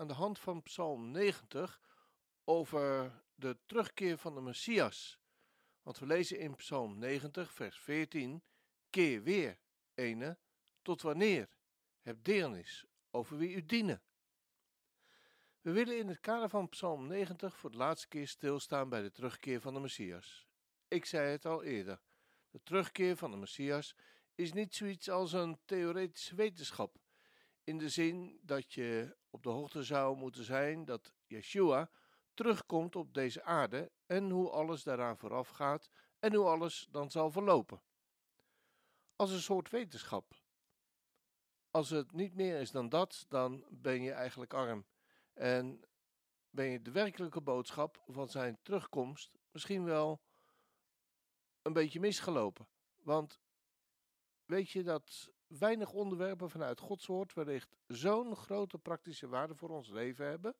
aan de hand van Psalm 90 over de terugkeer van de Messias. Want we lezen in Psalm 90, vers 14: Keer weer, ene, tot wanneer? Heb deernis over wie u dienen. We willen in het kader van Psalm 90 voor de laatste keer stilstaan bij de terugkeer van de Messias. Ik zei het al eerder: de terugkeer van de Messias is niet zoiets als een theoretische wetenschap. In de zin dat je op de hoogte zou moeten zijn dat Yeshua terugkomt op deze aarde en hoe alles daaraan vooraf gaat en hoe alles dan zal verlopen. Als een soort wetenschap. Als het niet meer is dan dat, dan ben je eigenlijk arm. En ben je de werkelijke boodschap van zijn terugkomst misschien wel een beetje misgelopen. Want weet je dat weinig onderwerpen vanuit Gods woord wellicht zo'n grote praktische waarde voor ons leven hebben?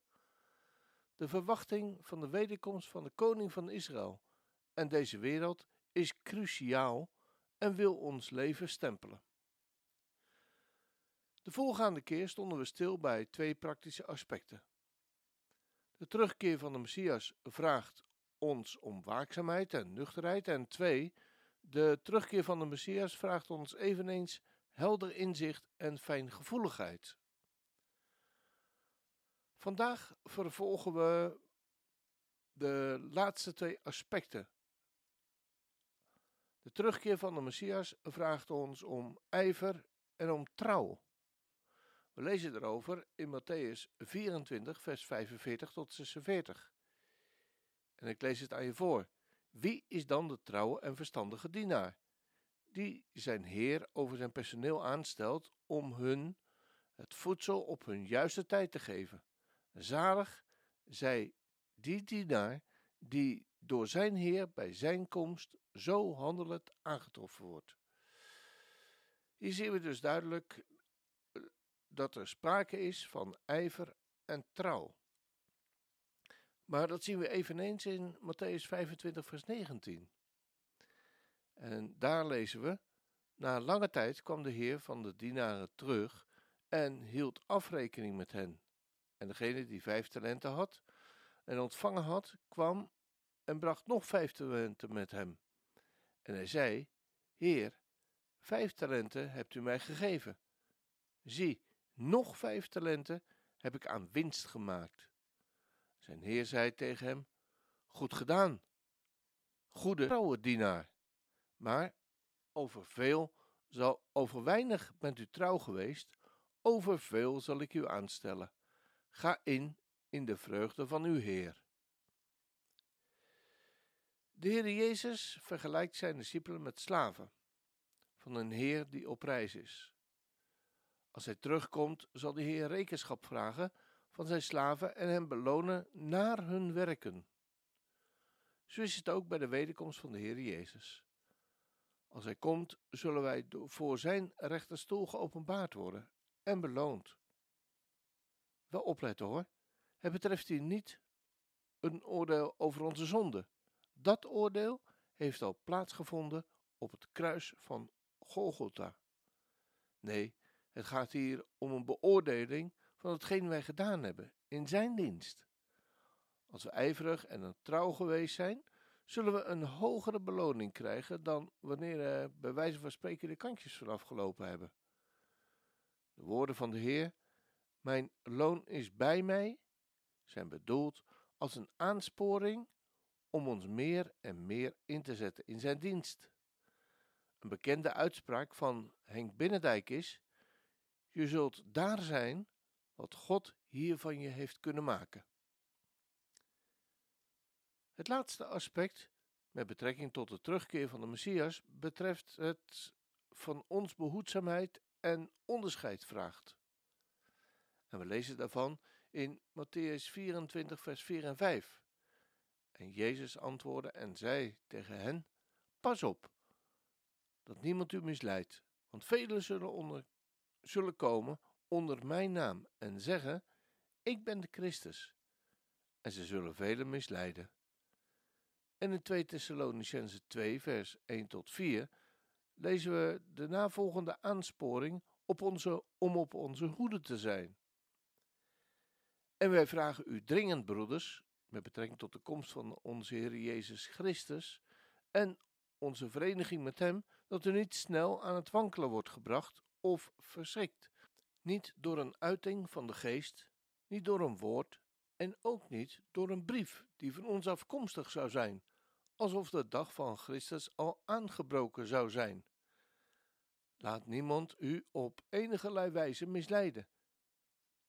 De verwachting van de wederkomst van de koning van Israël en deze wereld is cruciaal en wil ons leven stempelen. De voorgaande keer stonden we stil bij twee praktische aspecten. De terugkeer van de Messias vraagt ons om waakzaamheid en nuchterheid. En twee, de terugkeer van de Messias vraagt ons eveneens helder inzicht en fijngevoeligheid. Vandaag vervolgen we de laatste twee aspecten. De terugkeer van de Messias vraagt ons om ijver en om trouw. We lezen erover in Matthäus 24, vers 45 tot 46. En ik lees het aan je voor. Wie is dan de trouwe en verstandige dienaar? Die zijn heer over zijn personeel aanstelt om hun het voedsel op hun juiste tijd te geven. Zalig zij die dienaar die door zijn heer bij zijn komst zo handelend aangetroffen wordt. Hier zien we dus duidelijk dat er sprake is van ijver en trouw. Maar dat zien we eveneens in Matthäus 25, vers 19. En daar lezen we: Na lange tijd kwam de Heer van de dienaren terug en hield afrekening met hen. En degene die vijf talenten had en ontvangen had, kwam en bracht nog vijf talenten met hem. En hij zei: Heer, vijf talenten hebt u mij gegeven. Zie, nog vijf talenten heb ik aan winst gemaakt. Zijn heer zei tegen hem: Goed gedaan, goede trouwe dienaar. Maar over veel zal, over weinig bent u trouw geweest, over veel zal ik u aanstellen. Ga in in de vreugde van uw Heer. De Heer Jezus vergelijkt zijn discipelen met slaven van een Heer die op reis is. Als hij terugkomt, zal de Heer rekenschap vragen van zijn slaven en hen belonen naar hun werken. Zo is het ook bij de wederkomst van de Heer Jezus. Als hij komt, zullen wij voor zijn rechterstoel geopenbaard worden en beloond. Wel opletten hoor, het betreft hier niet een oordeel over onze zonde. Dat oordeel heeft al plaatsgevonden op het kruis van Golgotha. Nee, het gaat hier om een beoordeling van hetgeen wij gedaan hebben in zijn dienst. Als we ijverig en trouw geweest zijn, zullen we een hogere beloning krijgen dan wanneer we bij wijze van spreken de kantjes vanaf gelopen hebben. De woorden van de Heer, mijn loon is bij mij, zijn bedoeld als een aansporing om ons meer en meer in te zetten in zijn dienst. Een bekende uitspraak van Henk Binnendijk is: Je zult daar zijn wat God hier van je heeft kunnen maken. Het laatste aspect, met betrekking tot de terugkeer van de Messias, betreft het van ons behoedzaamheid en onderscheid vraagt. En we lezen daarvan in Matthäus 24, vers 4 en 5. En Jezus antwoordde en zei tegen hen: Pas op, dat niemand u misleidt, want velen zullen, onder, zullen komen onder mijn naam en zeggen: Ik ben de Christus. En ze zullen velen misleiden. En in 2 Thessalonicense 2, vers 1 tot 4 lezen we de navolgende aansporing op onze, om op onze hoede te zijn. En wij vragen u dringend, broeders, met betrekking tot de komst van onze Heer Jezus Christus en onze vereniging met Hem, dat u niet snel aan het wankelen wordt gebracht of verschrikt. Niet door een uiting van de geest, niet door een woord en ook niet door een brief die van ons afkomstig zou zijn, alsof de dag van Christus al aangebroken zou zijn. Laat niemand u op enige wijze misleiden.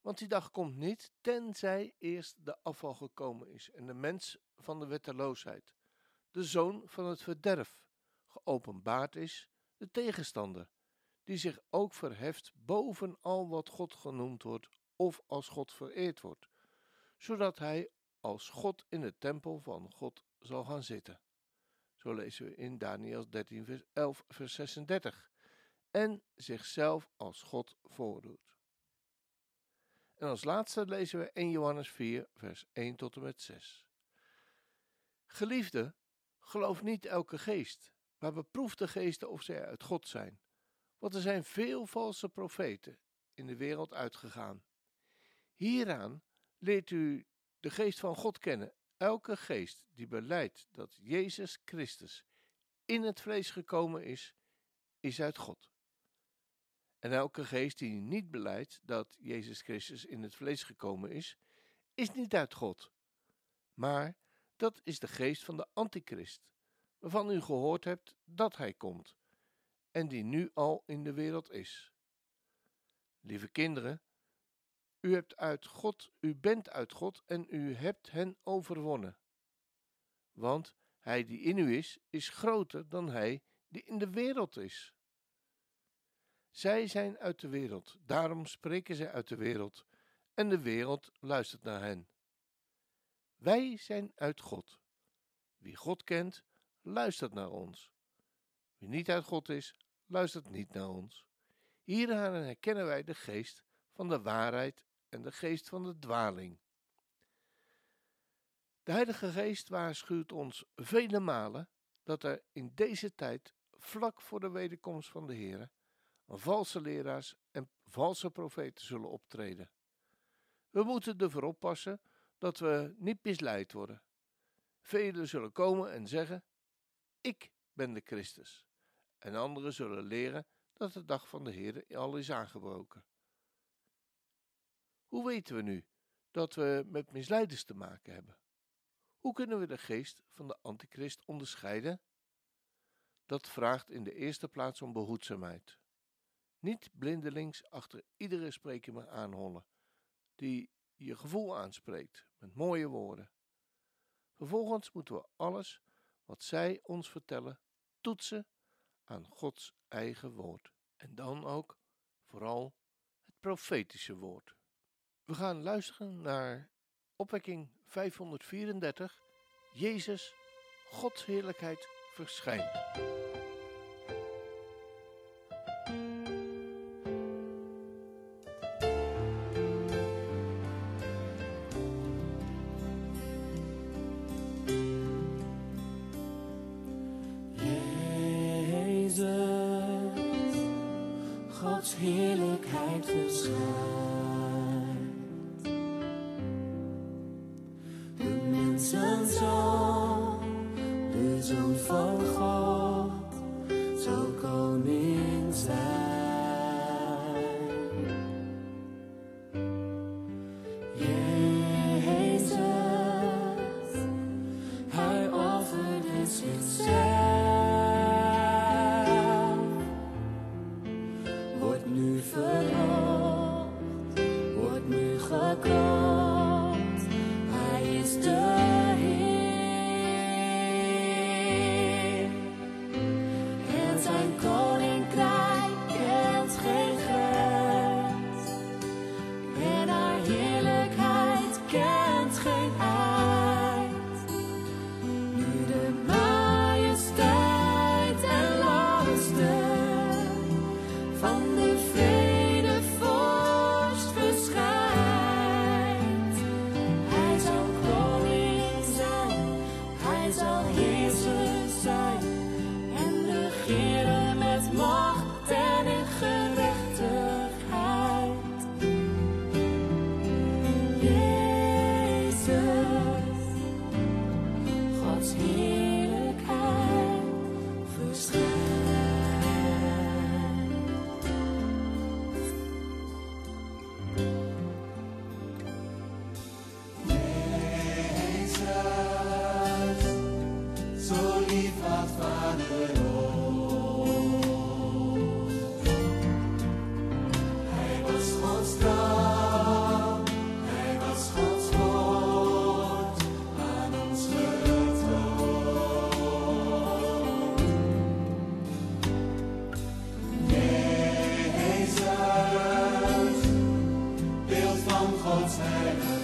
Want die dag komt niet, tenzij eerst de afval gekomen is en de mens van de wetteloosheid, de zoon van het verderf, geopenbaard is, de tegenstander, die zich ook verheft boven al wat God genoemd wordt of als God vereerd wordt, zodat hij als God in de tempel van God zal gaan zitten. Zo lezen we in Daniel 13, vers 11, vers 36 en zichzelf als God voordoet. En als laatste lezen we 1 Johannes 4, vers 1 tot en met 6. Geliefde, geloof niet elke geest, maar beproef de geesten of zij uit God zijn. Want er zijn veel valse profeten in de wereld uitgegaan. Hieraan leert u de geest van God kennen. Elke geest die beleidt dat Jezus Christus in het vlees gekomen is, is uit God. En elke geest die niet beleidt dat Jezus Christus in het vlees gekomen is, is niet uit God. Maar dat is de geest van de antichrist, waarvan u gehoord hebt dat hij komt, en die nu al in de wereld is. Lieve kinderen, u hebt uit God, u bent uit God en u hebt hen overwonnen. Want hij die in u is, is groter dan hij die in de wereld is. Zij zijn uit de wereld, daarom spreken zij uit de wereld, en de wereld luistert naar hen. Wij zijn uit God. Wie God kent, luistert naar ons. Wie niet uit God is, luistert niet naar ons. Hieraan herkennen wij de geest van de waarheid en de geest van de dwaling. De Heilige Geest waarschuwt ons vele malen dat er in deze tijd, vlak voor de wederkomst van de Heer, valse leraars en valse profeten zullen optreden. We moeten ervoor oppassen dat we niet misleid worden. Velen zullen komen en zeggen: Ik ben de Christus. En anderen zullen leren dat de dag van de Heer al is aangebroken. Hoe weten we nu dat we met misleiders te maken hebben? Hoe kunnen we de geest van de antichrist onderscheiden? Dat vraagt in de eerste plaats om behoedzaamheid. Niet blindelings achter iedere spreker maar aanhollen, die je gevoel aanspreekt met mooie woorden. Vervolgens moeten we alles wat zij ons vertellen toetsen aan Gods eigen woord. En dan ook vooral het profetische woord. We gaan luisteren naar opwekking 534, Jezus, Gods heerlijkheid verschijnt. zoon van God, zo koning zijn. God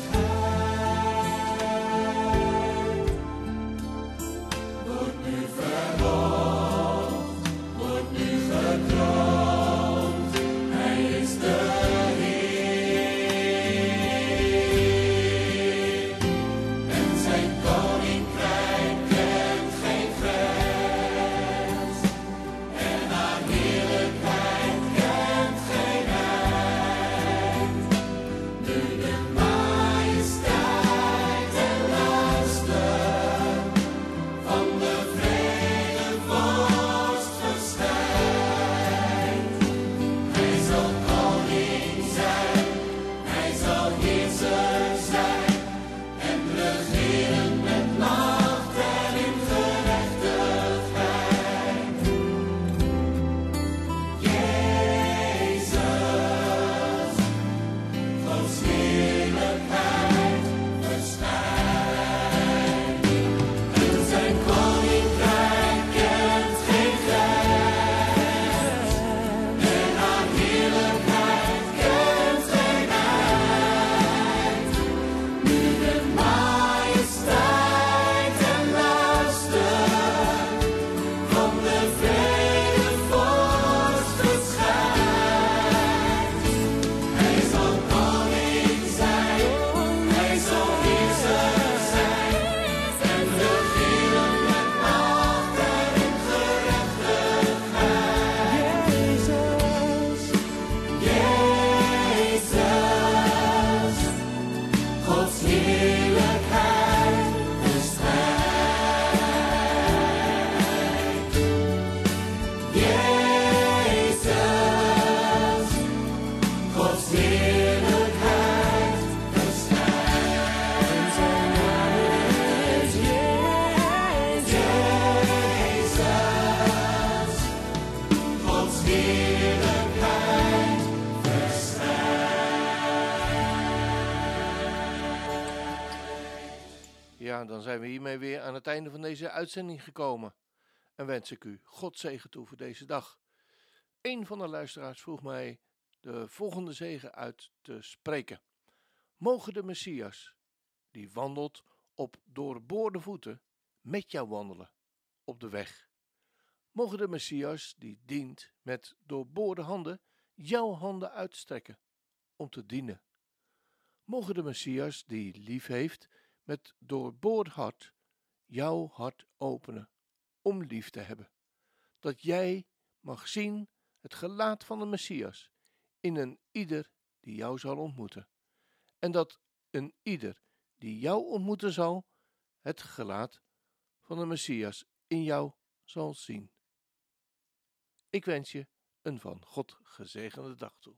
van deze uitzending gekomen. En wens ik u God zegen toe voor deze dag. Een van de luisteraars vroeg mij de volgende zegen uit te spreken. Mogen de Messias, die wandelt op doorboorde voeten, met jou wandelen op de weg. Mogen de Messias, die dient met doorboorde handen, jouw handen uitstrekken om te dienen. Mogen de Messias, die lief heeft, met doorboord hart jouw hart openen om lief te hebben. Dat jij mag zien het gelaat van de Messias in een ieder die jou zal ontmoeten. En dat een ieder die jou ontmoeten zal, het gelaat van de Messias in jou zal zien. Ik wens je een van God gezegende dag toe.